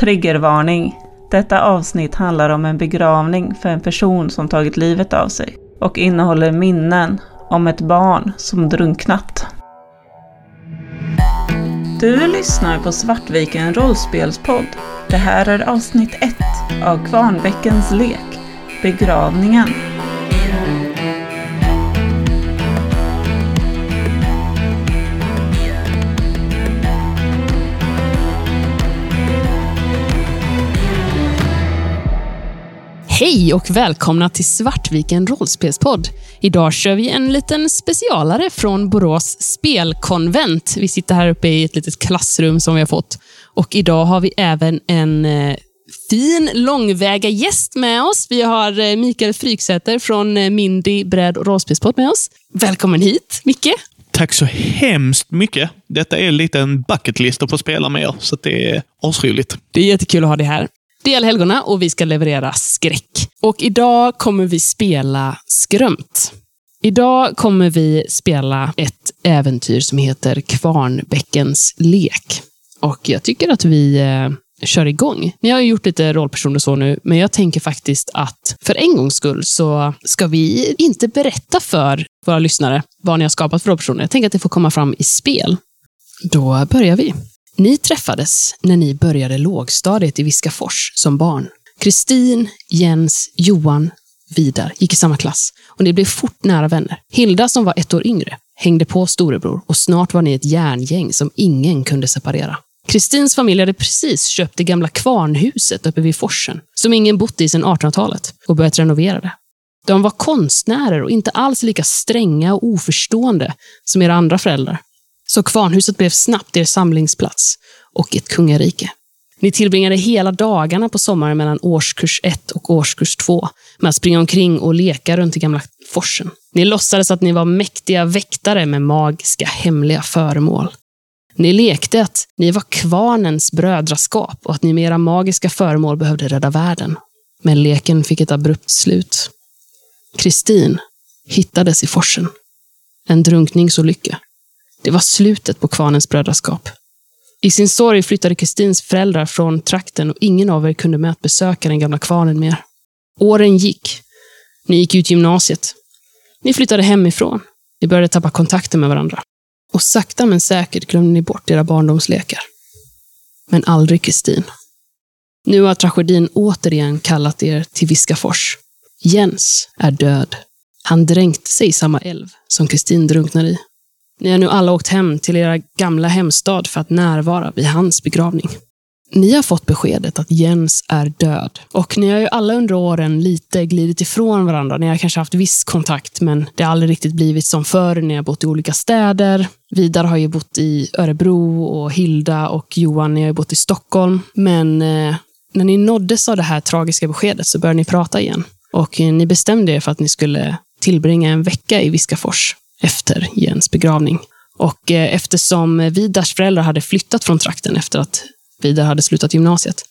Triggervarning. Detta avsnitt handlar om en begravning för en person som tagit livet av sig och innehåller minnen om ett barn som drunknat. Du lyssnar på Svartviken rollspelspodd. Det här är avsnitt 1 av Kvarnbäckens lek, begravningen. Hej och välkomna till Svartviken rollspelspodd. Idag kör vi en liten specialare från Borås spelkonvent. Vi sitter här uppe i ett litet klassrum som vi har fått. Och idag har vi även en eh, fin långväga gäst med oss. Vi har eh, Mikael Fryksäter från eh, Mindy bräd och rollspelspodd med oss. Välkommen hit, Micke. Tack så hemskt mycket. Detta är lite en bucketlist att få spela med er, så det är asroligt. Det är jättekul att ha dig här. Det är allhelgona och vi ska leverera skräck. Och idag kommer vi spela Skrömt. Idag kommer vi spela ett äventyr som heter Kvarnbäckens lek. Och jag tycker att vi eh, kör igång. Ni har ju gjort lite rollpersoner så nu, men jag tänker faktiskt att för en gångs skull så ska vi inte berätta för våra lyssnare vad ni har skapat för rollpersoner. Jag tänker att det får komma fram i spel. Då börjar vi. Ni träffades när ni började lågstadiet i Viskafors som barn. Kristin, Jens, Johan, Vidar gick i samma klass och ni blev fort nära vänner. Hilda, som var ett år yngre, hängde på storebror och snart var ni ett järngäng som ingen kunde separera. Kristins familj hade precis köpt det gamla kvarnhuset uppe vid forsen, som ingen bott i sedan 1800-talet, och börjat renovera det. De var konstnärer och inte alls lika stränga och oförstående som era andra föräldrar. Så kvarnhuset blev snabbt er samlingsplats och ett kungarike. Ni tillbringade hela dagarna på sommaren mellan årskurs 1 och årskurs 2 med att springa omkring och leka runt i gamla forsen. Ni låtsades att ni var mäktiga väktare med magiska, hemliga föremål. Ni lekte att ni var kvarnens brödraskap och att ni med era magiska föremål behövde rädda världen. Men leken fick ett abrupt slut. Kristin hittades i forsen. En drunkningsolycka. Det var slutet på kvarnens brödraskap. I sin sorg flyttade Kristins föräldrar från trakten och ingen av er kunde med att besöka den gamla kvarnen mer. Åren gick. Ni gick ut gymnasiet. Ni flyttade hemifrån. Ni började tappa kontakten med varandra. Och sakta men säkert glömde ni bort era barndomslekar. Men aldrig Kristin. Nu har tragedin återigen kallat er till Viskafors. Jens är död. Han dränkte sig i samma älv som Kristin drunknade i. Ni har nu alla åkt hem till era gamla hemstad för att närvara vid hans begravning. Ni har fått beskedet att Jens är död. Och ni har ju alla under åren lite glidit ifrån varandra. Ni har kanske haft viss kontakt, men det har aldrig riktigt blivit som förr. Ni har bott i olika städer. Vidar har ju bott i Örebro och Hilda och Johan, ni har ju bott i Stockholm. Men eh, när ni nåddes av det här tragiska beskedet så började ni prata igen. Och eh, ni bestämde er för att ni skulle tillbringa en vecka i Viskafors efter Jens begravning. Och eh, eftersom Vidars föräldrar hade flyttat från trakten efter att Vidar hade slutat gymnasiet,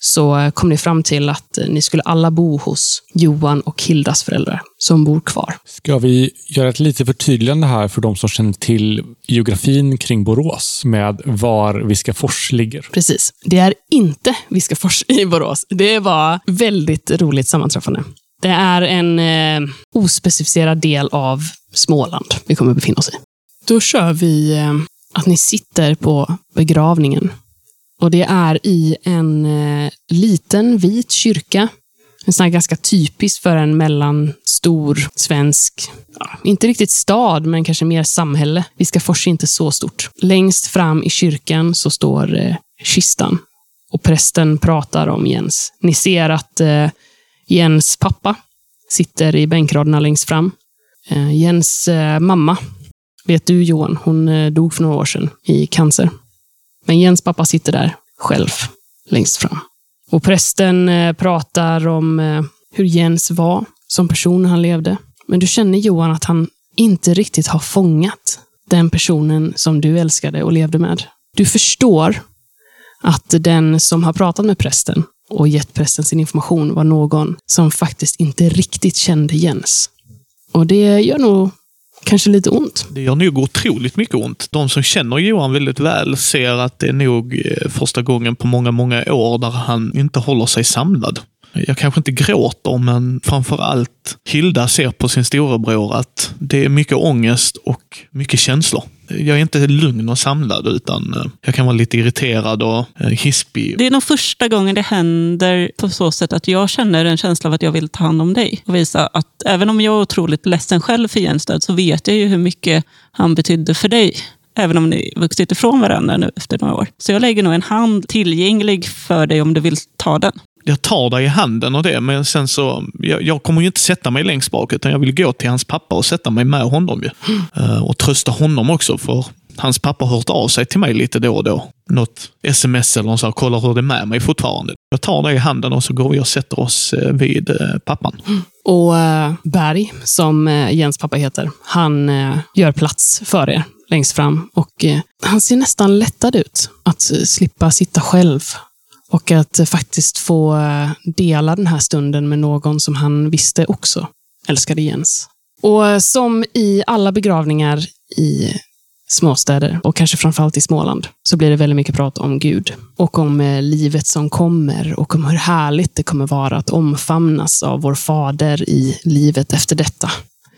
så eh, kom ni fram till att eh, ni skulle alla bo hos Johan och Hildas föräldrar, som bor kvar. Ska vi göra ett litet förtydligande här för de som känner till geografin kring Borås med var Viskafors ligger? Precis. Det är inte Viskafors i Borås. Det var väldigt roligt sammanträffande. Det är en eh, ospecificerad del av Småland vi kommer att befinna oss i. Då kör vi eh, att ni sitter på begravningen. Och Det är i en eh, liten vit kyrka. En sån ganska typisk för en mellanstor svensk, ja, inte riktigt stad, men kanske mer samhälle. Viskafors är inte så stort. Längst fram i kyrkan så står eh, kistan. Och prästen pratar om Jens. Ni ser att eh, Jens pappa sitter i bänkraderna längst fram. Eh, Jens eh, mamma, vet du Johan, hon eh, dog för några år sedan i cancer. Men Jens pappa sitter där själv längst fram. Och prästen pratar om hur Jens var som person när han levde. Men du känner Johan att han inte riktigt har fångat den personen som du älskade och levde med. Du förstår att den som har pratat med prästen och gett prästen sin information var någon som faktiskt inte riktigt kände Jens. Och det gör nog kanske lite ont. Det gör nog otroligt mycket ont. De som känner Johan väldigt väl ser att det är nog eh, första gången på många, många år där han inte håller sig samlad. Jag kanske inte gråter, men framför allt Hilda ser på sin storebror att det är mycket ångest och mycket känslor. Jag är inte lugn och samlad, utan eh, jag kan vara lite irriterad och eh, hispig. Det är nog första gången det händer på så sätt att jag känner en känsla av att jag vill ta hand om dig. Och visa att även om jag är otroligt ledsen själv för Jens död, så vet jag ju hur mycket han betydde för dig. Även om ni vuxit ifrån varandra nu efter några år. Så jag lägger nog en hand tillgänglig för dig om du vill ta den jag tar dig i handen och det, men sen så, jag, jag, kommer ju inte sätta mig längst bak, utan jag vill gå till hans pappa och sätta mig med honom. Ju. Uh, och trösta honom också, för hans pappa har hört av sig till mig lite då och då. Något sms eller så, kollar hur det är med mig fortfarande. Jag tar dig i handen och så går vi och sätter oss uh, vid uh, pappan. Och Berg, som Jens pappa heter, han gör plats för er längst fram. Och han ser nästan lättad ut att slippa sitta själv och att faktiskt få eh, dela den här stunden med någon som han visste också älskade Jens. Och som i alla begravningar i småstäder och kanske framförallt i Småland så blir det väldigt mycket prat om Gud och om eh, livet som kommer och om hur härligt det kommer vara att omfamnas av vår fader i livet efter detta.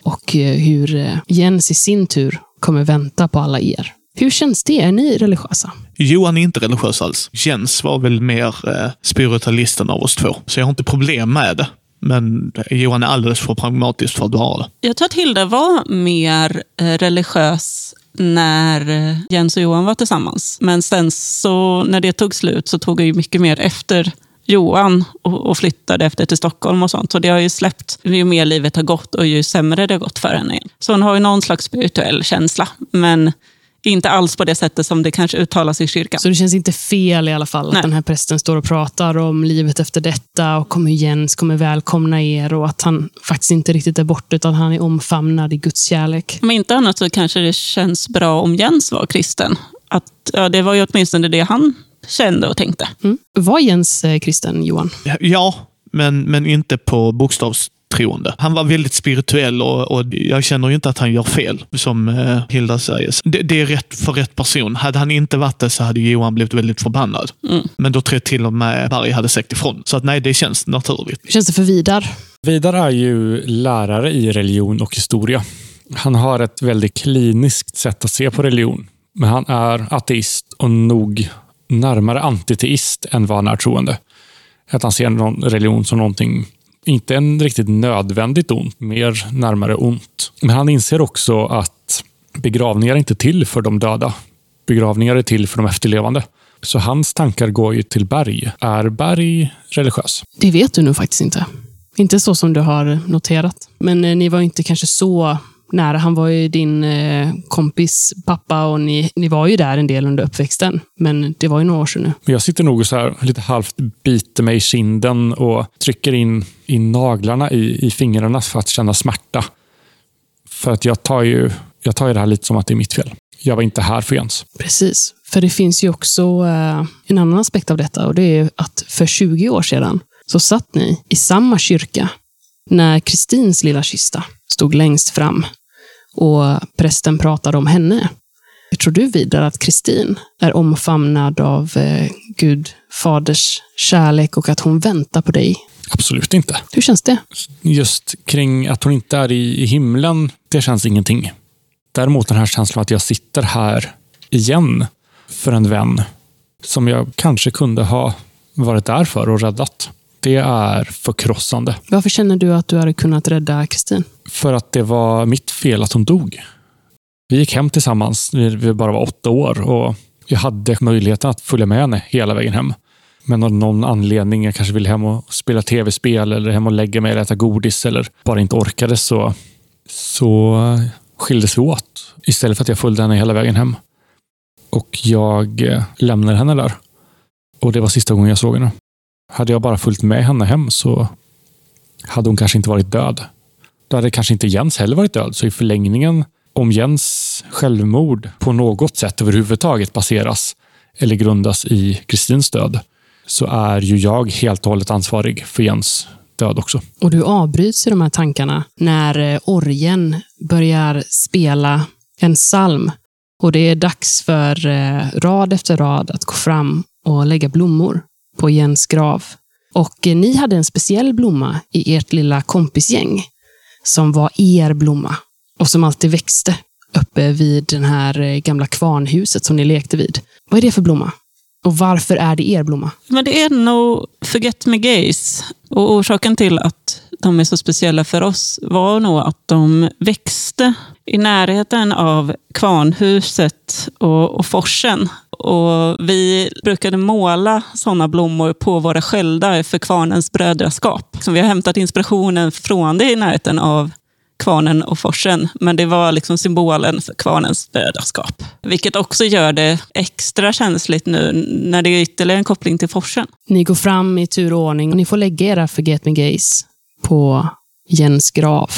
Och eh, hur Jens i sin tur kommer vänta på alla er hur känns det? Är ni religiösa? Johan är inte religiös alls. Jens var väl mer eh, spiritualisten av oss två, så jag har inte problem med det. Men Johan är alldeles för pragmatisk för att vara det. Jag tror att Hilda var mer eh, religiös när eh, Jens och Johan var tillsammans. Men sen så när det tog slut så tog jag ju mycket mer efter Johan och, och flyttade efter till Stockholm och sånt. Så det har ju släppt ju mer livet har gått och ju sämre det har gått för henne. Så hon har ju någon slags spirituell känsla. Men inte alls på det sättet som det kanske uttalas i kyrkan. Så det känns inte fel i alla fall Nej. att den här prästen står och pratar om livet efter detta och kommer Jens kommer välkomna er och att han faktiskt inte riktigt är borta utan han är omfamnad i Guds kärlek. Om inte annat så kanske det känns bra om Jens var kristen. Att, ja, det var ju åtminstone det han kände och tänkte. Mm. Var Jens eh, kristen, Johan? Ja, men, men inte på bokstavs troende. Han var väldigt spirituell och, och jag känner inte att han gör fel, som eh, Hilda säger. Det, det, är rätt för rätt person. Hade han inte varit det så hade Johan blivit väldigt förbannad. Mm. Men då tror jag till och med Berg hade sagt ifrån. Så att nej, det känns naturligt. Hur känns det för Vidar? Vidar är ju lärare i religion och historia. Han har ett väldigt kliniskt sätt att se på religion. Men han är ateist och nog närmare antiteist än vad han är troende. Att han ser någon religion som någonting inte en riktigt nödvändigt ont, mer närmare ont. Men han inser också att begravningar är inte till för de döda. Begravningar är till för de efterlevande. Så hans tankar går ju till Berg. Är Berg religiös? Det vet du nog faktiskt inte. Inte så som du har noterat. Men eh, ni var inte kanske så nära. Han var ju din eh, kompis pappa och ni, ni var ju där en del under uppväxten. Men det var ju några år sedan nu. Jag sitter nog så här lite halvt biter mig i kinden och trycker in, in naglarna i, i fingrarna för att känna smärta. För att jag tar ju jag tar ju det här lite som att det är mitt fel. Jag var inte här för Jens. Precis. För det finns ju också eh, en annan aspekt av detta och det är att för 20 år sedan så satt ni i samma kyrka när Kristins lilla kista stod längst fram och prästen pratade om henne. Hur tror du vidare att Kristin är omfamnad av eh, Gud, faders kärlek och att hon väntar på dig? Absolut inte. Hur känns det? Just kring att hon inte är i, i himlen, det känns ingenting. Däremot den här känslan att jag sitter här igen för en vän som jag kanske kunde ha varit där för och räddat. Det är förkrossande. Varför känner du att du hade kunnat rädda Kristin? För att det var mitt fel att hon dog. Vi gick hem tillsammans när vi bara var åtta år och jag hade möjligheten att följa med henne hela vägen hem. Men av någon anledning, jag kanske ville hem och spela tv-spel eller hem och lägga mig eller äta godis eller bara inte orkade så, så skildes vi åt. Istället för att jag följde henne hela vägen hem. Och jag eh, lämnade henne där. Och det var sista gången jag såg henne. Hade jag bara följt med henne hem så hade hon kanske inte varit död. Då hade kanske inte Jens heller varit död. Så i förlängningen, om Jens självmord på något sätt överhuvudtaget baseras eller grundas i Kristins död, så är ju jag helt och hållet ansvarig för Jens död också. Och du avbryts i de här tankarna när eh, orgen börjar spela en psalm. Och det är dags för eh, rad efter rad att gå fram och lägga blommor på Jens grav. Och eh, ni hade en speciell blomma i ert lilla kompisgäng som var er blomma och som alltid växte uppe vid det här eh, gamla kvarnhuset som ni lekte vid. Vad är det för blomma? Och varför är det er blomma? Men det är nog Forget Me Gays. Och orsaken till att de är så speciella för oss var nog att de växte i närheten av kvarnhuset och, och forsen. Och vi brukade måla sådana blommor på våra sköldar för kvarnens brödraskap. Så vi har hämtat inspirationen från det i närheten av kvarnen och forsen. Men det var liksom symbolen för kvarnens brödraskap. Vilket också gör det extra känsligt nu när det är ytterligare en koppling till forsen. Ni går fram i tur och ordning och ni får lägga era Forget Me Gaze på Jens grav.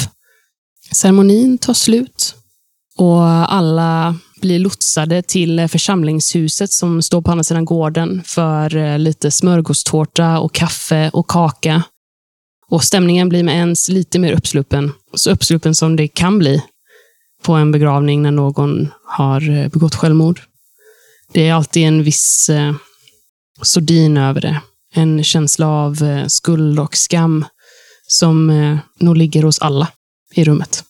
Ceremonin tar slut och alla blir lotsade till församlingshuset som står på andra sidan gården för eh, lite smörgåstårta och kaffe och kaka. Och stämningen blir med ens lite mer uppsluppen. Så uppsluppen som det kan bli på en begravning när någon har eh, begått självmord. Det är alltid en viss eh, sordin över det. En känsla av eh, skuld och skam som eh, nog ligger hos alla i rummet.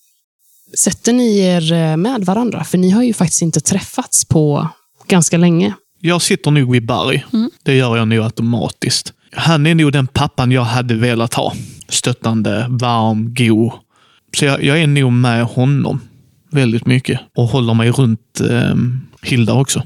Sätter ni er eh, med varandra? För ni har ju faktiskt inte träffats på ganska länge. Jag sitter nog vid Barry. Det gör jag nog automatiskt. Han är nog den pappan jag hade velat ha. Stöttande, varm, god. Så jag, jag är nog med honom väldigt mycket och håller mig runt eh, Hilda också.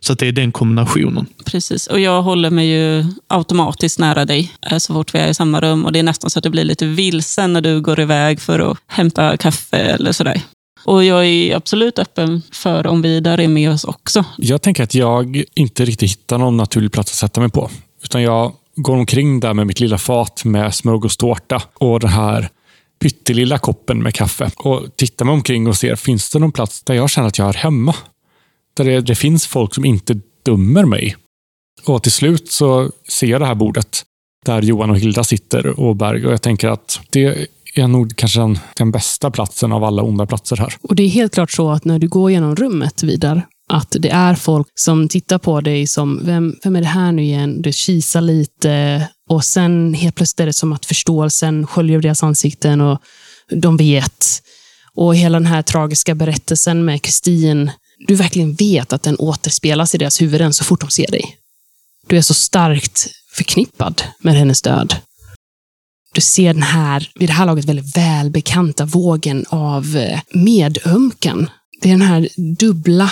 Så att det är den kombinationen. Precis, och jag håller mig ju automatiskt nära dig eh, så fort vi är i samma rum. Och Det är nästan så att det blir lite vilsen när du går iväg för att hämta kaffe eller sådär. Och jag är absolut öppen för om Vidar är med oss också. Jag tänker att jag inte riktigt hittar någon naturlig plats att sätta mig på. Utan jag går omkring där med mitt lilla fat med smörgåstårta och den här pyttelilla koppen med kaffe. Och tittar mig omkring och ser, finns det någon plats där jag känner att jag är hemma? Där det, det finns folk som inte dömer mig. Och till slut så ser jag det här bordet där Johan och Hilda sitter och Berg och jag tänker att det är nog kanske den, den bästa platsen av alla onda platser här. Och det är helt klart så att när du går genom rummet vidare, att det är folk som tittar på dig som, vem, vem är det här nu igen? Du kisar lite och sen helt plötsligt är det som att förståelsen sköljer över deras ansikten och de vet. Och hela den här tragiska berättelsen med Kristin, du verkligen vet att den återspelas i deras huvuden så fort de ser dig. Du är så starkt förknippad med hennes död. Du ser den här, vid det här laget, väldigt välbekanta vågen av eh, medömkan. Det är den här dubbla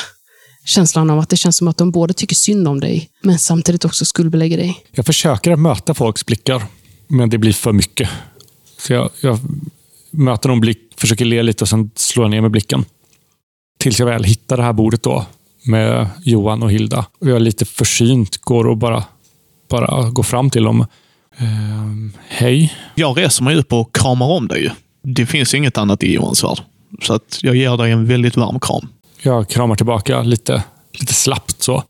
känslan av att det känns som att de både tycker synd om dig, men samtidigt också skuldbelägger dig. Jag försöker att möta folks blickar, men det blir för mycket. Så jag, jag möter någon blick, försöker le lite och sen slår jag ner med blicken. Tills jag väl hittar det här bordet då med Johan och Hilda. Och jag är lite försynt går och bara, bara går fram till dem. Ehm, Hej. Jag reser mig upp och kramar om dig. Det finns inget annat i Johans värld. Så att jag ger dig en väldigt varm kram. Jag kramar tillbaka lite, lite slappt så.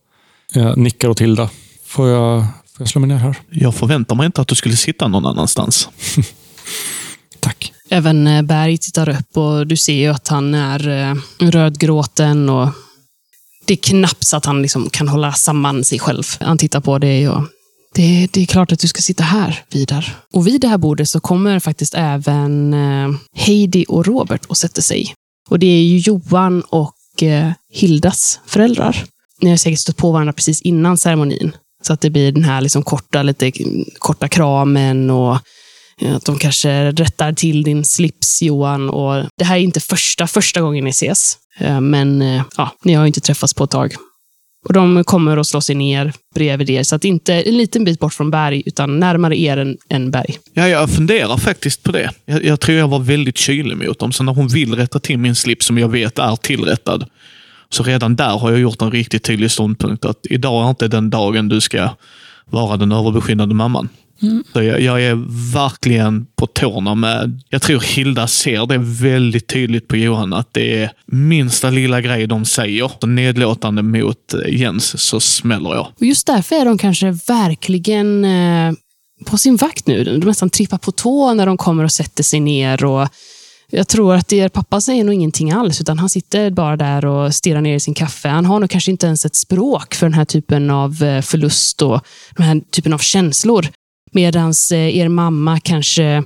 Jag nickar åt Hilda. Får jag, får jag slå mig ner här? Jag förväntar mig inte att du skulle sitta någon annanstans. Tack. Även eh, Berg tittar upp och du ser ju att han är eh, rödgråten och det är knappt så att han liksom kan hålla samman sig själv. Han tittar på dig och det, det är klart att du ska sitta här, Vidar. Och vid det här bordet så kommer faktiskt även eh, Heidi och Robert och sätter sig. Och det är ju Johan och Hildas föräldrar. Ni har säkert stött på varandra precis innan ceremonin. Så att det blir den här liksom korta, lite korta kramen och Eh, att de kanske rättar till din slips, Johan. Och det här är inte första, första gången ni ses. Eh, men eh, ja, ni har ju inte träffats på ett tag. Och de kommer att slå sig ner bredvid er, så att inte en liten bit bort från berg, utan närmare er än, än berg. Ja, jag funderar faktiskt på det. Jag, jag tror jag var väldigt kylig mot dem. Så när hon vill rätta till min slips som jag vet är tillrättad, så redan där har jag gjort en riktigt tydlig ståndpunkt att idag är inte den dagen du ska vara den överbeskyddande mamman. Så jag, jag är verkligen på tårna med... Jag tror Hilda ser det väldigt tydligt på Johan, att det är minsta lilla grej de säger, så nedlåtande mot Jens, så smäller jag. Och just därför är de kanske verkligen eh, på sin vakt nu. De nästan trippar på tå när de kommer och sätter sig ner. Och jag tror att er pappa säger nog ingenting alls, utan han sitter bara där och stirrar ner i sin kaffe. Han har nog kanske inte ens ett språk för den här typen av eh, förlust och den här typen av känslor. Medan eh, er mamma kanske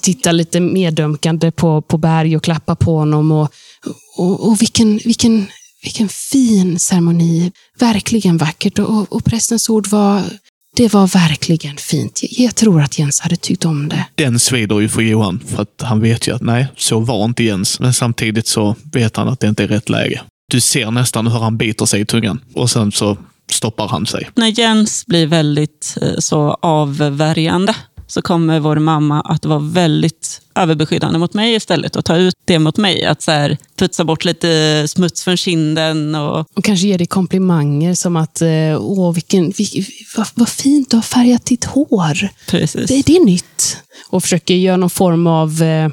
tittar lite medömkande på, på Berg och klappar på honom. Och, och, och vilken, vilken, vilken fin ceremoni. Verkligen vackert. Och, och prästens ord var det var verkligen fint. Jag tror att Jens hade tyckt om det. Den svider ju för Johan, för att han vet ju att nej, så var inte Jens. Men samtidigt så vet han att det inte är rätt läge. Du ser nästan hur han biter sig i tungan och sen så stoppar han sig. När Jens blir väldigt eh, så avvärjande så kommer vår mamma att vara väldigt överbeskyddande mot mig istället och ta ut det mot mig. Att så här, putsa bort lite smuts från kinden. Och, och kanske ge dig komplimanger som att, eh, åh, vilken, vil, vad, vad fint du har färgat ditt hår. Precis. Det, det är nytt. Och försöker göra någon form av eh,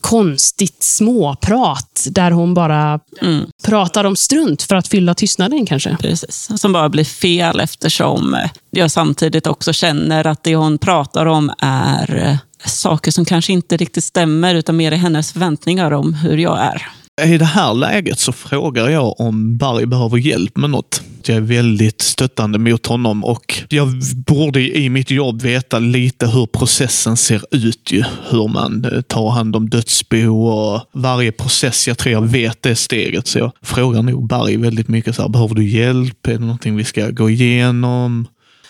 konstigt småprat där hon bara mm. pratar om strunt för att fylla tystnaden kanske. Precis, som bara blir fel eftersom jag samtidigt också känner att det hon pratar om är saker som kanske inte riktigt stämmer utan mer är hennes förväntningar om hur jag är. I det här läget så frågar jag om Barry behöver hjälp med något. Jag är väldigt stöttande mot honom och jag borde i mitt jobb veta lite hur processen ser ut. Ju. Hur man eh, tar hand om dödsbo och varje process. Jag tror jag vet det steget. Så jag frågar nog Barry väldigt mycket. Så här, behöver du hjälp? Är det någonting vi ska gå igenom?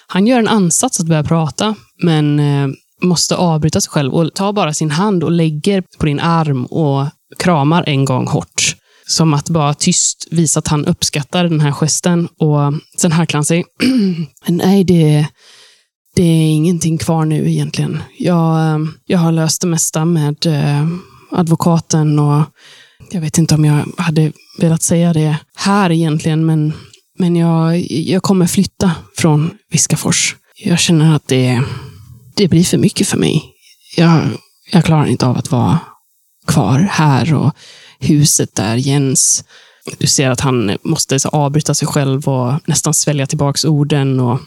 Han gör en ansats att börja prata, men eh, måste avbryta sig själv och tar bara sin hand och lägger på din arm och kramar en gång hårt. Som att bara tyst visa att han uppskattar den här gesten. Och sen harklar han sig. Nej, det, det är ingenting kvar nu egentligen. Jag, eh, jag har löst det mesta med eh, advokaten och jag vet inte om jag hade velat säga det här egentligen, men, men jag, jag kommer flytta från Viskafors. Jag känner att det, det blir för mycket för mig. Jag, jag klarar inte av att vara kvar här och huset där Jens. Du ser att han måste så, avbryta sig själv och nästan svälja tillbaka orden. Och,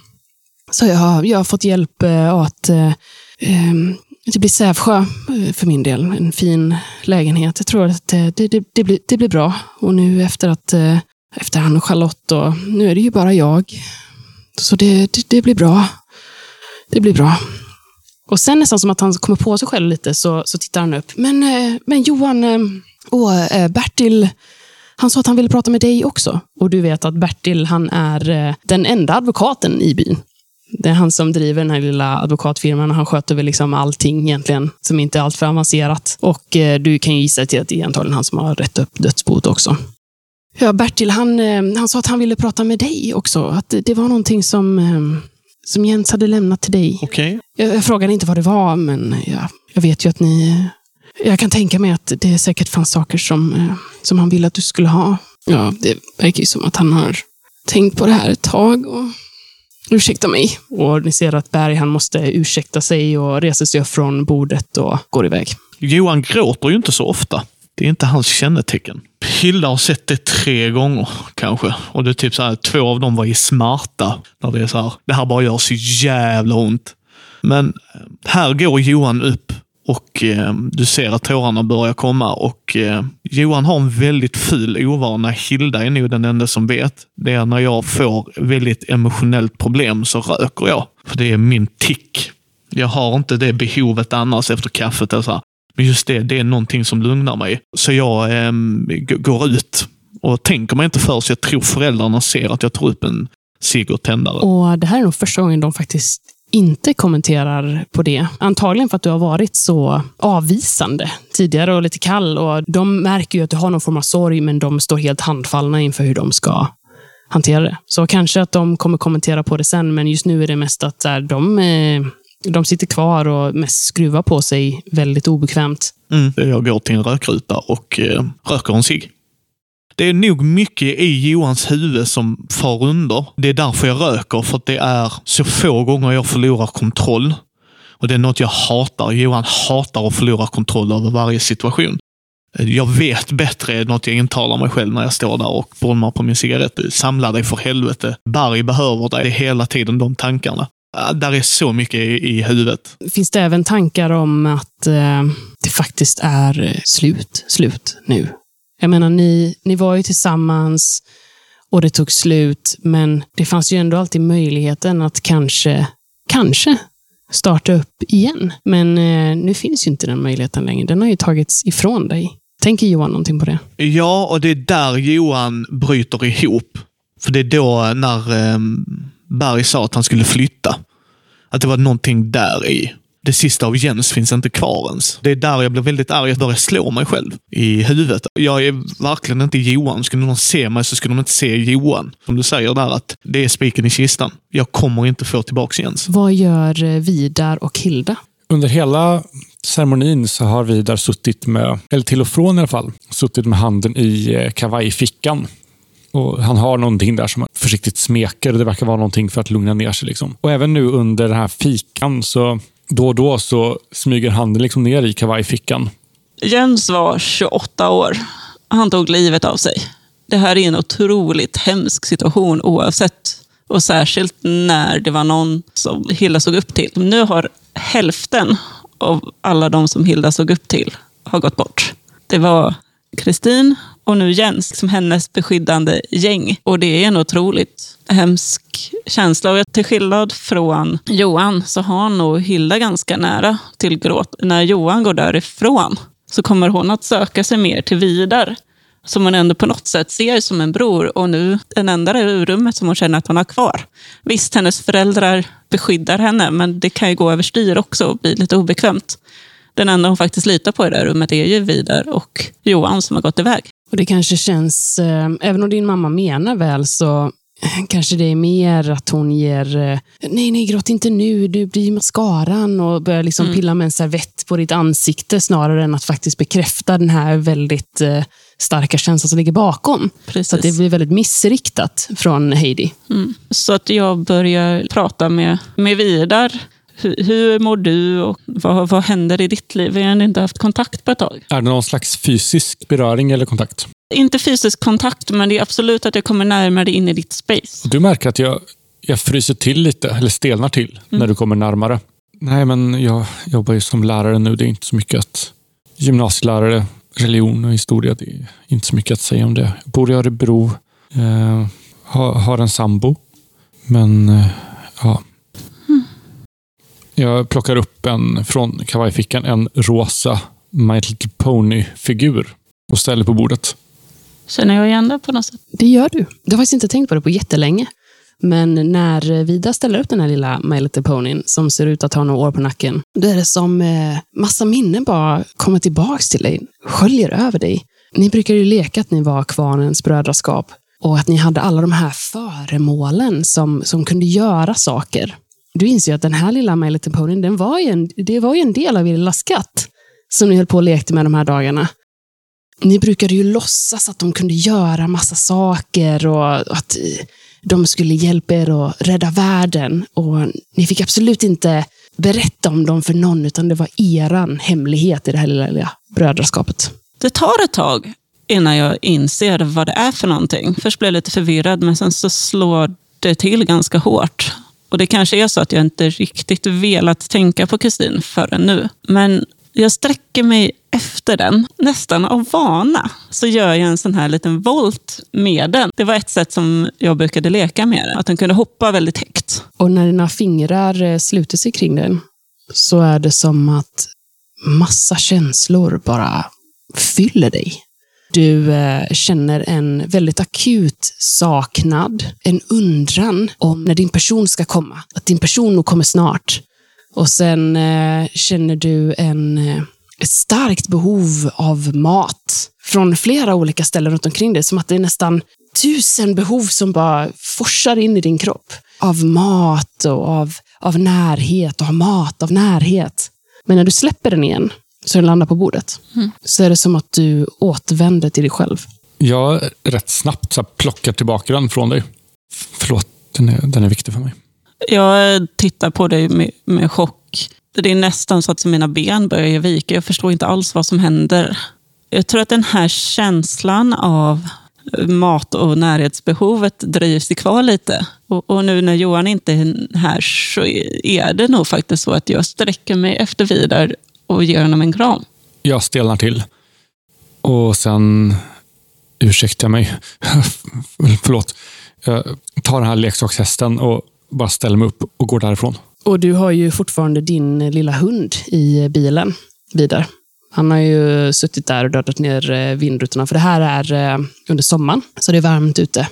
så jag har, jag har fått hjälp eh, att eh, ehm, det blir Sävsjö eh, för min del. En fin lägenhet. Jag tror att det, det, det, det, blir, det blir bra. Och nu efter att efter han och Charlotte och nu är det ju bara jag. Så det, det, det blir bra. Det blir bra. Och sen nästan som att han kommer på sig själv lite så, så tittar han upp. Men, men Johan och eh, Bertil, han sa att han ville prata med dig också. Och du vet att Bertil, han är den enda advokaten i byn. Det är han som driver den här lilla advokatfirman och han sköter väl liksom allting egentligen, som inte är alltför avancerat. Och du kan ju gissa till att det är antagligen han som har rätt upp dödsboet också. Ja, Bertil, han, han sa att han ville prata med dig också. Att det, det var någonting som som Jens hade lämnat till dig. Okay. Jag, jag frågade inte vad det var, men jag, jag vet ju att ni... Jag kan tänka mig att det säkert fanns saker som, eh, som han ville att du skulle ha. Ja, det verkar ju som att han har tänkt på det här ett tag. Och... Ursäkta mig. Och ni ser att Berg han måste ursäkta sig och reser sig upp från bordet och går iväg. Johan gråter ju inte så ofta. Det är inte hans kännetecken. Hilda har sett det tre gånger kanske. Och det är typ så här, två av dem var i smarta. När det är så här, det här bara gör så jävla ont. Men eh, här går Johan upp och eh, du ser att tårarna börjar komma. Och eh, Johan har en väldigt ful ovana. Hilda är nog den enda som vet. Det är när jag får väldigt emotionellt problem så röker jag. För det är min tick. Jag har inte det behovet annars efter kaffet. så här, men just det, det är någonting som lugnar mig. Så jag eh, går ut och tänker mig inte för, så jag tror föräldrarna ser att jag tar upp en cigg och tändare. Och det här är nog första gången de faktiskt inte kommenterar på det. Antagligen för att du har varit så avvisande tidigare och lite kall. Och De märker ju att du har någon form av sorg, men de står helt handfallna inför hur de ska hantera det. Så kanske att de kommer kommentera på det sen, men just nu är det mest att de eh, de sitter kvar och mest skruvar på sig väldigt obekvämt. Mm. Jag går till en rökruta och eh, röker en cigg. Det är nog mycket i Johans huvud som far under. Det är därför jag röker, för att det är så få gånger jag förlorar kontroll. Och Det är något jag hatar. Johan hatar att förlora kontroll över varje situation. Jag vet bättre, är något jag intalar mig själv när jag står där och bolmar på min cigarett. Samla dig för helvete. Barry behöver dig. Det är hela tiden de tankarna. Där är så mycket i, i huvudet. Finns det även tankar om att eh, det faktiskt är slut, slut nu? Jag menar, ni, ni var ju tillsammans och det tog slut, men det fanns ju ändå alltid möjligheten att kanske, kanske starta upp igen. Men eh, nu finns ju inte den möjligheten längre. Den har ju tagits ifrån dig. Tänker Johan någonting på det? Ja, och det är där Johan bryter ihop. För det är då eh, när eh, Berg sa att han skulle flytta. Att det var någonting där i. Det sista av Jens finns inte kvar ens. Det är där jag blir väldigt arg. Jag börjar slå mig själv i huvudet. Jag är verkligen inte Johan. Skulle någon se mig så skulle de inte se Johan. Som du säger där, att det är spiken i kistan. Jag kommer inte få tillbaka Jens. Vad gör eh, Vidar och Hilda? Under hela ceremonin så har Vidar suttit med, eller till och från i alla fall, suttit med handen i eh, kavajfickan. Och han har någonting där som han försiktigt smeker. Det verkar vara någonting för att lugna ner sig. Liksom. Och även nu under den här fikan så då och då så smyger handen liksom ner i kavajfickan. Jens var 28 år. Han tog livet av sig. Det här är en otroligt hemsk situation oavsett. Och särskilt när det var någon som Hilda såg upp till. Nu har hälften av alla de som Hilda såg upp till har gått bort. Det var Kristin och nu Jens som hennes beskyddande gäng. Och det är en otroligt hemsk känsla. Och till skillnad från Johan så har nog Hilda ganska nära till gråt. När Johan går därifrån så kommer hon att söka sig mer till Vidar som hon ändå på något sätt ser som en bror och nu den enda i rummet som hon känner att hon har kvar. Visst, hennes föräldrar beskyddar henne, men det kan ju gå överstyr också och bli lite obekvämt. Den enda hon faktiskt litar på i det här rummet är ju Vidar och Johan som har gått iväg. Och det kanske känns, eh, även om din mamma menar väl, så eh, kanske det är mer att hon ger, eh, nej, nej, gråt inte nu, du blir mascaran och börjar liksom pilla med en servett på ditt ansikte snarare än att faktiskt bekräfta den här väldigt eh, starka känslan som ligger bakom. Precis. Så det blir väldigt missriktat från Heidi. Mm. Så att jag börjar prata med, med Vidar. Hur, hur mår du och vad, vad händer i ditt liv? Vi har inte haft kontakt på ett tag. Är det någon slags fysisk beröring eller kontakt? Inte fysisk kontakt, men det är absolut att jag kommer närmare in i ditt space. Du märker att jag, jag fryser till lite, eller stelnar till, när du kommer närmare. Nej, men jag jobbar ju som lärare nu. Det är inte så mycket att... Gymnasielärare, religion och historia, det är inte så mycket att säga om det. Jag bor i Örebro, eh, har, har en sambo, men eh, ja. Jag plockar upp en från kavajfickan, en rosa My Little Pony-figur och ställer på bordet. Känner jag igen det på något sätt? Det gör du. Du har faktiskt inte tänkt på det på jättelänge. Men när Vida ställer upp den här lilla My Little Ponyn som ser ut att ha några år på nacken, då är det som eh, massa minnen bara kommer tillbaks till dig, sköljer över dig. Ni brukade ju leka att ni var kvarnens brödraskap och att ni hade alla de här föremålen som, som kunde göra saker. Du inser ju att den här lilla My Little Pony, den var ju en, det var ju en del av er lilla skatt som ni höll på och lekte med de här dagarna. Ni brukade ju låtsas att de kunde göra massa saker och att eh, de skulle hjälpa er att rädda världen. Och ni fick absolut inte berätta om dem för någon, utan det var eran hemlighet i det här lilla, lilla brödraskapet. Det tar ett tag innan jag inser vad det är för någonting. Först blir jag lite förvirrad, men sen så slår det till ganska hårt. Och Det kanske är så att jag inte riktigt velat tänka på Kristin förrän nu. Men jag sträcker mig efter den, nästan av vana, så gör jag en sån här liten volt med den. Det var ett sätt som jag brukade leka med den, att den kunde hoppa väldigt högt. Och när dina fingrar eh, sluter sig kring den så är det som att massa känslor bara fyller dig. Du eh, känner en väldigt akut saknad, en undran om när din person ska komma. Att din person nog kommer snart. Och sen eh, känner du en, eh, ett starkt behov av mat från flera olika ställen runt omkring dig. Som att det är nästan tusen behov som bara forsar in i din kropp. Av mat och av, av närhet och av mat, av närhet. Men när du släpper den igen, så den landar på bordet, så är det som att du återvänder till dig själv. Jag rätt snabbt så plockar tillbaka den från dig. Förlåt, den är, den är viktig för mig. Jag tittar på dig med, med chock. Det är nästan så att mina ben börjar vika. Jag förstår inte alls vad som händer. Jag tror att den här känslan av mat och närhetsbehovet drivs sig kvar lite. Och, och, nu när Johan inte är här så är det nog faktiskt så att jag sträcker mig efter Vidar och ger honom en kram. Jag stelnar till. Och sen ursäktar jag mig. Förlåt. Jag tar den här leksakshästen och bara ställer mig upp och går därifrån. Och du har ju fortfarande din lilla hund i bilen, Vidar. Han har ju suttit där och dödat ner eh, vindrutorna, för det här är eh, under sommaren, så det är varmt ute.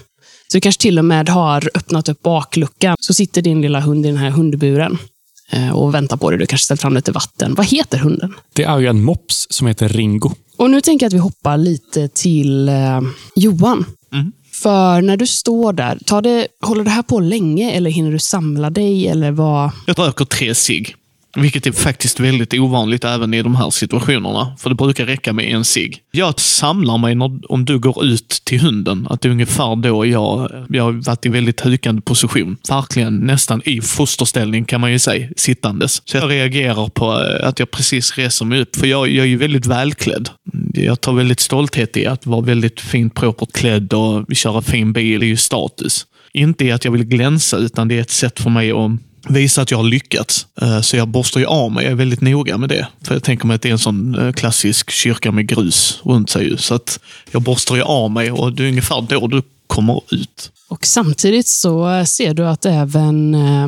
Så du kanske till och med har öppnat upp bakluckan, så sitter din lilla hund i den här hundburen och väntar på dig. Du kanske ställt fram lite vatten. Vad heter hunden? Det är ju en mops som heter Ringo. Och nu tänker jag att vi hoppar lite till eh, Johan. Mm. För när du står där, tar det, håller det här på länge eller hinner du samla dig? Eller vad? Jag röker tre cigg. Vilket är faktiskt väldigt ovanligt även i de här situationerna. För det brukar räcka med en cigg. Jag samlar mig när, om du går ut till hunden. Att det är ungefär då jag, jag har varit i väldigt hukande position. Verkligen nästan i fosterställning kan man ju säga, sittandes. Så jag reagerar på eh, att jag precis reser mig upp. För jag, jag är ju väldigt välklädd. Jag tar väldigt stolthet i att vara väldigt fint propert klädd och köra fin bil. Det är ju status. Inte i att jag vill glänsa, utan det är ett sätt för mig att visa att jag har lyckats. Eh, så jag borstar ju av mig. Jag är väldigt noga med det. För jag tänker mig att det är en sån eh, klassisk kyrka med grus runt sig. Så att jag borstar ju av mig och det är ungefär då du kommer ut. Och samtidigt så ser du att även eh,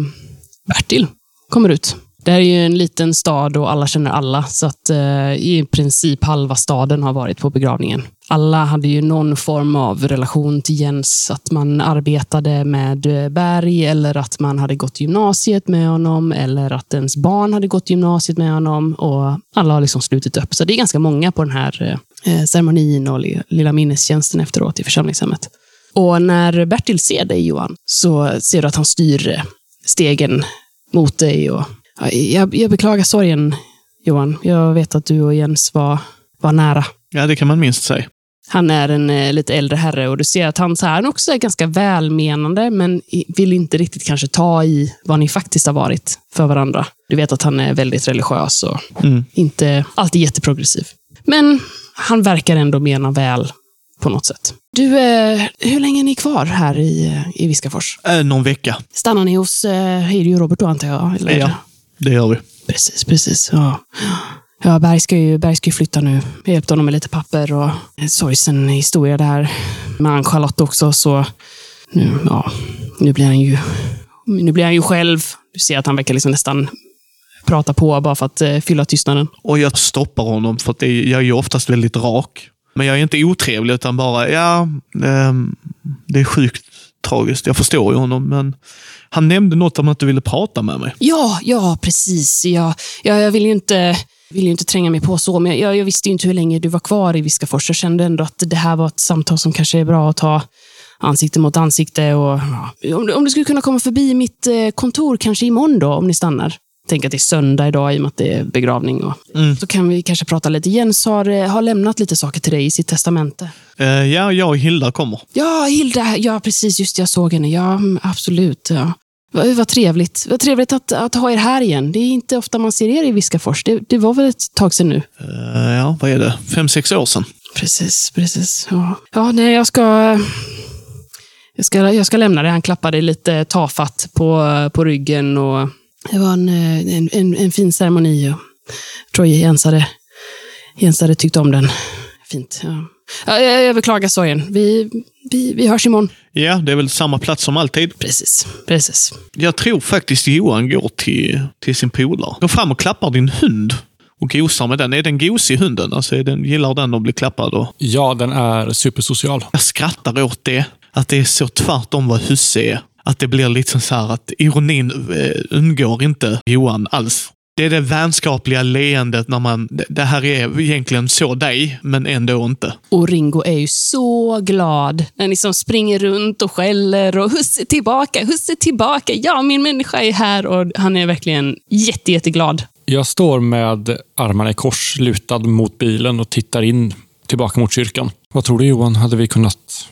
Bertil kommer ut. Det här är ju en liten stad och alla känner alla, så att eh, i princip halva staden har varit på begravningen. Alla hade ju någon form av relation till Jens, att man arbetade med Berg eller att man hade gått gymnasiet med honom eller att ens barn hade gått gymnasiet med honom och alla har liksom slutit upp. Så det är ganska många på den här eh, ceremonin och lilla minnestjänsten efteråt i församlingshemmet. Och när Bertil ser dig Johan, så ser du att han styr eh, stegen mot dig och jag, jag beklagar sorgen, Johan. Jag vet att du och Jens var, var nära. Ja, det kan man minst säga. Han är en eh, lite äldre herre och du ser att han, så här, han också är ganska välmenande, men vill inte riktigt kanske ta i vad ni faktiskt har varit för varandra. Du vet att han är väldigt religiös och Mm. inte alltid jätteprogressiv. Men han verkar ändå mena väl på något sätt. Du, eh, hur länge är ni kvar här i, eh, i Viskafors? Äh, någon vecka. Stannar ni hos eh, Heidi och Robert då, antar jag? Eller? Ja, det gör vi. Precis, precis. Ja. Ja, Berg ska, ju, Berg ska ju flytta nu. Jag hjälpte honom med lite papper och en sorgsen historia där med Ann-Charlotte också. Så nu, ja, nu blir han ju nu blir han ju själv. Du ser att han verkar liksom nästan prata på bara för att eh, fylla tystnaden. Och jag stoppar honom för att jag är ju oftast väldigt rak. Men jag är inte otrevlig utan bara, ja, ehm, det är sjukt tragiskt. Jag förstår ju honom, men han nämnde något om att du ville prata med mig. Ja, ja, precis. Ja, ja, jag vill ju inte, vill ju inte tränga mig på så, men jag, jag visste ju inte hur länge du var kvar i Viskafors. Jag kände ändå att det här var ett samtal som kanske är bra att ta ansikte mot ansikte. Och, ja, om, du, om du skulle kunna komma förbi mitt eh, kontor kanske imorgon då, om ni stannar. Tänk att det är söndag idag i och med att det är begravning. Och, Mm. Så kan vi kanske prata lite. Jens har, eh, har lämnat lite saker till dig i sitt testamente. Eh, ja, jag och Hilda kommer. Ja, Hilda. Ja, precis. Just det, jag såg henne. Ja, mm, absolut. Ja. Vad, vad trevligt. Vad trevligt att, att ha er här igen. Det är inte ofta man ser er i Viskafors. Det, det var väl ett tag sedan nu? Eh, ja, vad är det? Fem, sex år sedan. Precis, precis. Ja, ja nej, jag ska... Jag ska, jag ska lämna det. Han klappade lite tafatt på, på ryggen. och Det var en, eh, en, en, en fin ceremoni. och Jag tror Jens hade, Jens hade tyckt om den. Fint. Ja. Ja, jag, beklagar sorgen. Vi, vi, vi hörs imorgon. Ja, det är väl samma plats som alltid. Precis, precis. Jag tror faktiskt Johan går till, till sin polare. Går fram och klappar din hund och gosar med den. Är den gosig hunden? Alltså, är den, gillar den att bli klappad? Och... Ja, den är supersocial. Jag skrattar åt det. Att det är så tvärtom vad husse är. Att det blir lite så här att ironin eh, undgår inte Johan alls. Det är det vänskapliga leendet när man, det- här är egentligen så dig, men ändå inte. Och Ringo är ju så glad. när Han liksom springer runt och skäller och husse tillbaka, husse tillbaka. Ja, min människa är här. Och han är verkligen jätte, jätteglad. Jag står med armarna i kors, lutad mot bilen och tittar in tillbaka mot kyrkan. Vad tror du Johan? Hade vi kunnat...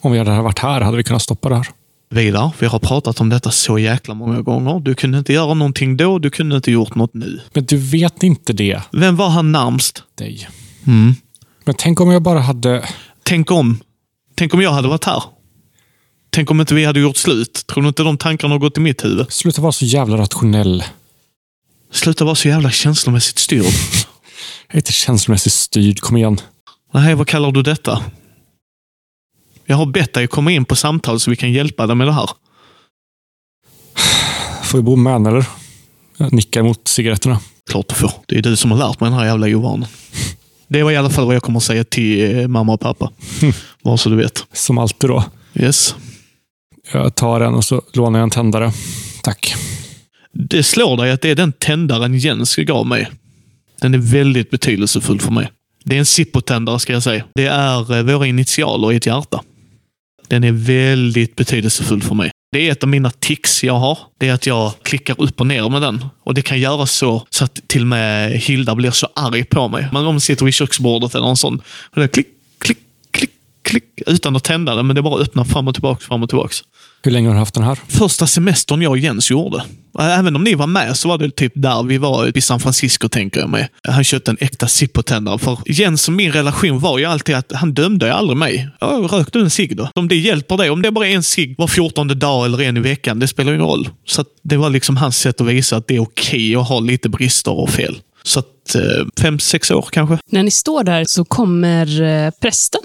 Om vi hade varit här, hade vi kunnat stoppa det här? Vidar, vi har pratat om detta så jäkla många gånger. Du kunde inte göra någonting då, du kunde inte gjort något nu. Men du vet inte det, Vem var han närmst? dig. Mm. Men tänk om jag bara hade... Tänk om. Tänk om jag hade varit här? Tänk om inte vi hade gjort slut? Tror du inte de tankarna har gått i mitt huvud? Sluta vara så jävla rationell. Sluta vara så jävla känslomässigt styrd. Jag är inte känslomässigt styrd. Kom igen. Nej, vad kallar du detta? Jag har bett dig komma in på samtal så vi kan hjälpa dig med det här. Får jag bo med eller? Jag nickar mot cigaretterna. Klart du får. Det är du som har lärt mig den här jävla ovanan. Det var i alla fall vad jag kommer att säga till eh, mamma och pappa. Bara så du vet. Som alltid då. Yes. Jag tar en och så lånar jag en tändare. Tack. Det slår dig att det är den tändaren Jens gav mig. Den är väldigt betydelsefull för mig. Det är en Zippo-tändare ska jag säga. Det är eh, våra initialer i ett hjärta. Den är väldigt betydelsefull för mig. Det är ett av mina tics jag har. Det är att jag klickar upp och ner med den. Och Det kan göra så, så att till och med Hilda blir så arg på mig. Men om man sitter vid köksbordet eller någon sån. Och det är klick, klick, klick, klick. Utan att tända den, men det bara öppnar fram och tillbaka, fram och tillbaka. Hur länge har du haft den här? Första semestern jag och Jens gjorde. Även om ni var med så var det typ där vi var i San Francisco, tänker jag mig. Han köpte en äkta Zippo-tändare. För Jens och min relation var ju alltid att han dömde ju aldrig mig. Rök du en cigg då? Om det hjälper dig, om det bara är en cigg var fjortonde dag eller en i veckan, det spelar ingen roll. Så att det var liksom hans sätt att visa att det är okej okay att ha lite brister och fel. Så att eh, fem, sex år kanske. När ni står där så kommer eh, prästen.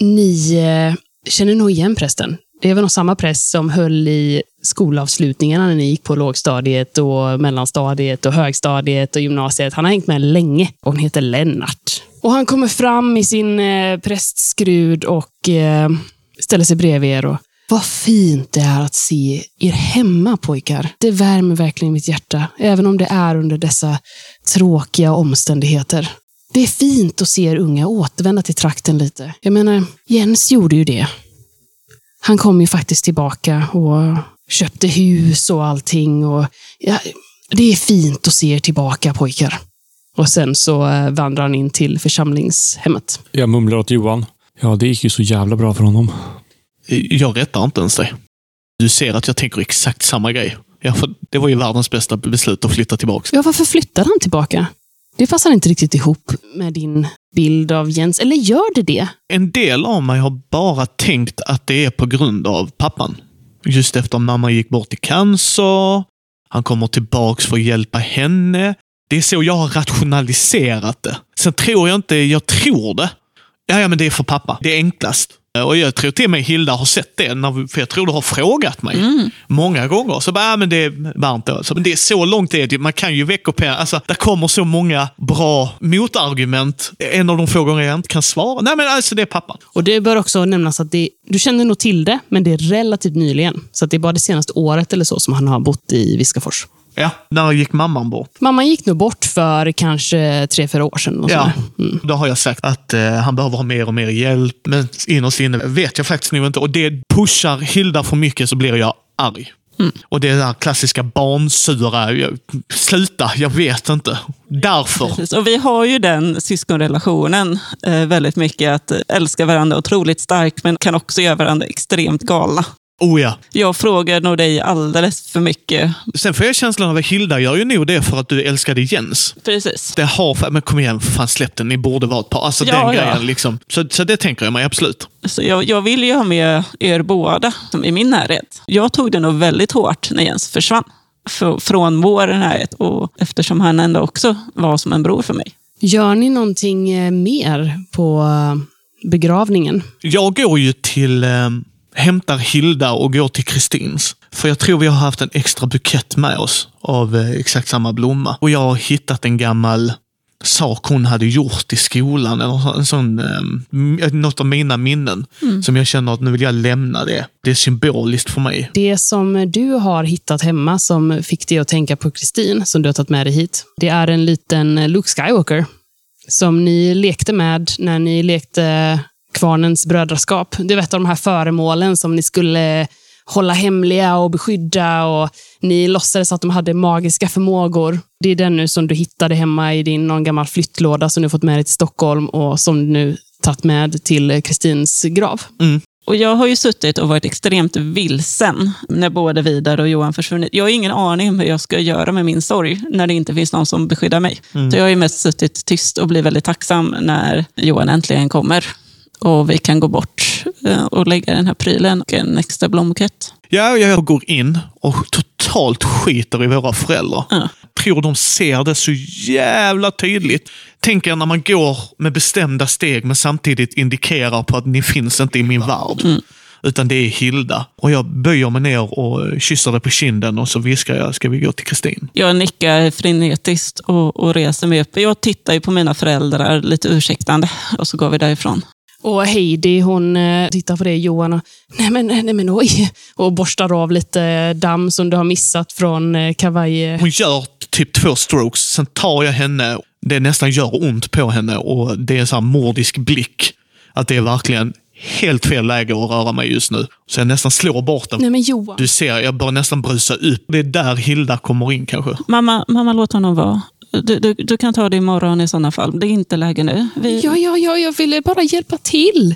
Ni eh, känner nog igen prästen. Det är väl nog samma präst som höll i skolavslutningarna när ni gick på lågstadiet, och mellanstadiet, och högstadiet och gymnasiet. Han har hängt med länge och hon heter Lennart. Och han kommer fram i sin eh, prästskrud och eh, ställer sig bredvid er. Och, vad fint det är att se er hemma pojkar. Det värmer verkligen mitt hjärta, även om det är under dessa tråkiga omständigheter. Det är fint att se er unga återvända till trakten lite. Jag menar, Jens gjorde ju det. Han kom ju faktiskt tillbaka och köpte hus och allting. Och, ja, det är fint att se er tillbaka pojkar. Och sen så eh, vandrar han in till församlingshemmet. Jag mumlar åt Johan. Ja, det gick ju så jävla bra för honom. Jag rättar inte ens dig. Du ser att jag tänker exakt samma grej. Ja, för det var ju världens bästa beslut att flytta tillbaka. Ja, varför flyttade han tillbaka? Det passar inte riktigt ihop med din bild av Jens. Eller gör det det? En del av mig har bara tänkt att det är på grund av pappan. Just efter mamma gick bort i cancer. Han kommer tillbaks för att hjälpa henne. Det är så jag har rationaliserat det. Sen tror jag inte, jag tror det. Ja, ja men det är för pappa. Det är enklast. Och jag tror till och med Hilda har sett det, för jag tror du har frågat mig mm. många gånger. Så bara, ja, men det är varmt då. Så, men det är så långt det är, man kan ju veckopera. Alltså, det kommer så många bra motargument. En av de få gånger jag inte kan svara. Nej, men alltså det är pappan. Och det bör också nämnas att det, du känner nog till det, men det är relativt nyligen. Så det är bara det senaste året eller så som han har bott i Viskafors. Ja, när gick mamman bort? Mamman gick nog bort för kanske tre, fyra år sedan. ja, mm. då har jag sagt att eh, han behöver ha mer och mer hjälp. Men innerst inne vet jag faktiskt nog inte. Och det pushar Hilda för mycket så blir jag arg. Mm. Och det där klassiska barnsura, jag, sluta, jag vet inte. Därför. Precis. Och vi har ju den syskonrelationen eh, väldigt mycket, att älska varandra otroligt starkt, men kan också göra varandra extremt galna. Oh ja. Jag frågar nog dig alldeles för mycket. Sen får jag känslan av att Hilda gör ju nog det för att du älskade Jens. Precis. Det har, men kom igen, för fan släpp den. Ni borde vara ett par. Alltså ja, den ja. grejen. Liksom. Så, så det tänker jag mig absolut. Så jag, jag vill ju ha med er båda i min närhet. Jag tog det nog väldigt hårt när Jens försvann för, från vår närhet. Och eftersom han ändå också var som en bror för mig. Gör ni någonting eh, mer på eh, begravningen? Jag går ju till eh, hämtar Hilda och går till Kristins. För jag tror vi har haft en extra bukett med oss av eh, exakt samma blomma. Och jag har hittat en gammal sak hon hade gjort i skolan. Eller en sån, eh, något av mina minnen. Mm. Som jag känner att nu vill jag lämna det. Det är symboliskt för mig. Det som du har hittat hemma som fick dig att tänka på Kristin, som du har tagit med dig hit. Det är en liten Luke Skywalker. Som ni lekte med när ni lekte kvarnens brödraskap. Det var ett av de här föremålen som ni skulle hålla hemliga och beskydda och ni låtsades att de hade magiska förmågor. Det är den nu som du hittade hemma i din någon gammal flyttlåda som du fått med dig till Stockholm och som du nu tagit med till Kristins grav. Mm. Och Jag har ju suttit och varit extremt vilsen när både Vidar och Johan försvunnit. Jag har ingen aning om hur jag ska göra med min sorg när det inte finns någon som beskyddar mig. Mm. Så jag har ju mest suttit tyst och blivit väldigt tacksam när Johan äntligen kommer. Och vi kan gå bort eh, och lägga den här prylen och en extra blombukett. Ja, jag går in och totalt skiter i våra föräldrar. Ja. Tror de ser det så jävla tydligt. Tänk er när man går med bestämda steg men samtidigt indikerar på att ni finns inte i min värld. Utan det är Hilda. Och jag böjer mig ner och kysser dig på kinden och så viskar jag, ska vi gå till Kristin? Jag nickar frenetiskt och, och reser mig upp. Jag tittar ju på mina föräldrar lite ursäktande och så går vi därifrån. Och Heidi hon eh, tittar på det Johan och nej men, nej men oj. Och borstar av lite damm som du har missat från eh, kavaj. Hon gör typ två strokes, sen tar jag henne. Det nästan gör ont på henne och det är en sån här mordisk blick. Att det är verkligen helt fel läge att röra mig just nu. Så jag nästan slår bort den. Nej men Johan. Du ser, jag börjar nästan brusa upp. Det är där Hilda kommer in kanske. Mamma, mamma låt honom vara. Du, du, du kan ta det imorgon i sådana fall. Det är inte läge nu. Vi, Ja, ja, ja, jag ville bara hjälpa till.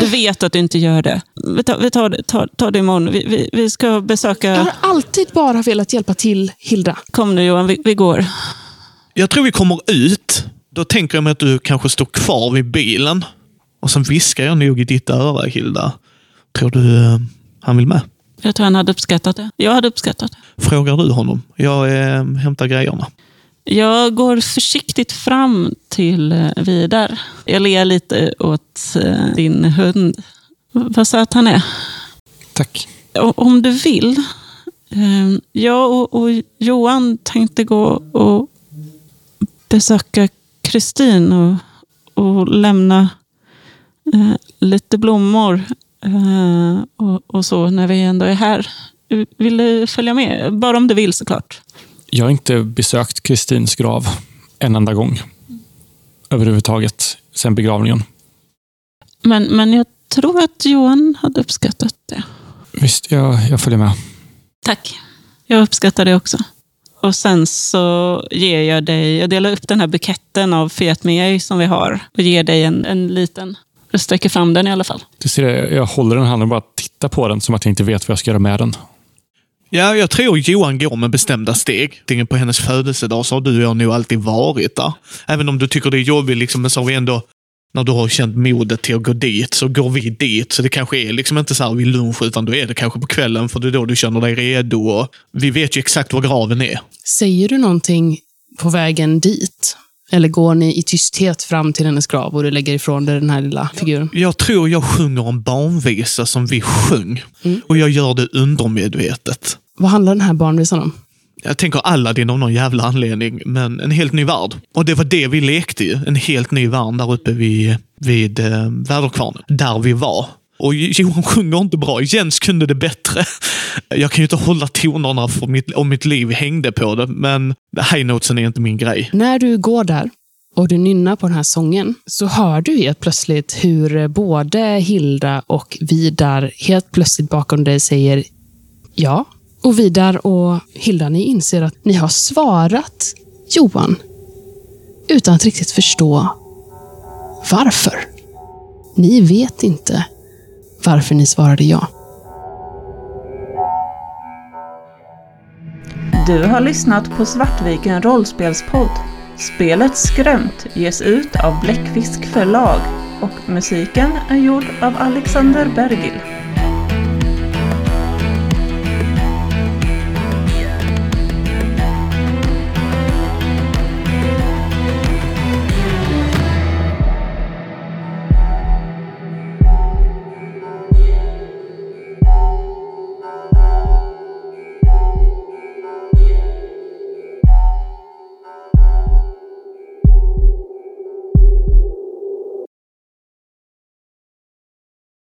Du vet att du inte gör det. Vi tar, vi tar, det- tar, tar det imorgon. Vi, vi, vi ska besöka... Jag har alltid bara velat hjälpa till, Hilda. Kom nu Johan, vi, vi går. Jag tror vi kommer ut. Då tänker jag mig att du kanske står kvar vid bilen. Och sen viskar jag nog i ditt öra, Hilda. Tror du eh, han vill med? Jag tror han hade uppskattat det. Jag hade uppskattat det. Frågar du honom? Jag eh, hämtar grejerna. Jag går försiktigt fram till eh, Vidar. Jag ler lite åt eh, din hund. Vad söt han är. Tack. Om du vill. eh, Jag och, och Johan tänkte gå och besöka Kristin och, och lämna eh, lite blommor eh, och, och så när vi ändå är här. Vill du följa med? Bara om du vill såklart. Jag har inte besökt Kristins grav en enda gång. Överhuvudtaget, sen begravningen. Men, men jag tror att Johan hade uppskattat det. Visst, jag, jag följer med. Tack. Jag uppskattar det också. Och sen så ger jag dig, jag delar upp den här buketten av Fiat Mei som vi har och ger dig en, en liten, jag sträcker fram den i alla fall. Du ser det, jag håller den i handen och bara tittar på den som att jag inte vet vad jag ska göra med den. Ja, jag tror Johan går med bestämda steg. Antingen På hennes födelsedag så har du och jag nog alltid varit där. Även om du tycker det är jobbigt, liksom, men så har vi ändå, när du har känt modet till att gå dit, så går vi dit. Så det kanske är liksom inte så här vid lunch, utan då är det kanske på kvällen, för det är då du känner dig redo. Och vi vet ju exakt var graven är. Säger du någonting på vägen dit? Eller går ni i tysthet fram till hennes grav och du lägger ifrån dig den här lilla figuren? Jag tror jag sjunger en barnvisa som vi sjöng. Och jag gör det undermedvetet. Vad handlar den här barnvisan om? Jag tänker Aladdin av någon jävla anledning, men en helt ny värld. Och det var det vi lekte ju. En helt ny värld där uppe vid, vid eh, väderkvarnen. Där vi var. Och Johan sjunger inte bra. Jens kunde det bättre. Jag kan ju inte hålla tonerna för mitt, om mitt liv hängde på det, men high notesen är inte min grej. När du går där och du nynnar på den här sången så hör du helt plötsligt hur både Hilda och Vidar helt plötsligt bakom dig säger ja. Och Vidar och Hilda, ni inser att ni har svarat Johan utan att riktigt förstå varför. Ni vet inte varför ni svarade ja. Du har lyssnat på Svartviken rollspelspodd. Spelet Skrämt ges ut av Bläckfisk förlag och musiken är gjord av Alexander Bergil.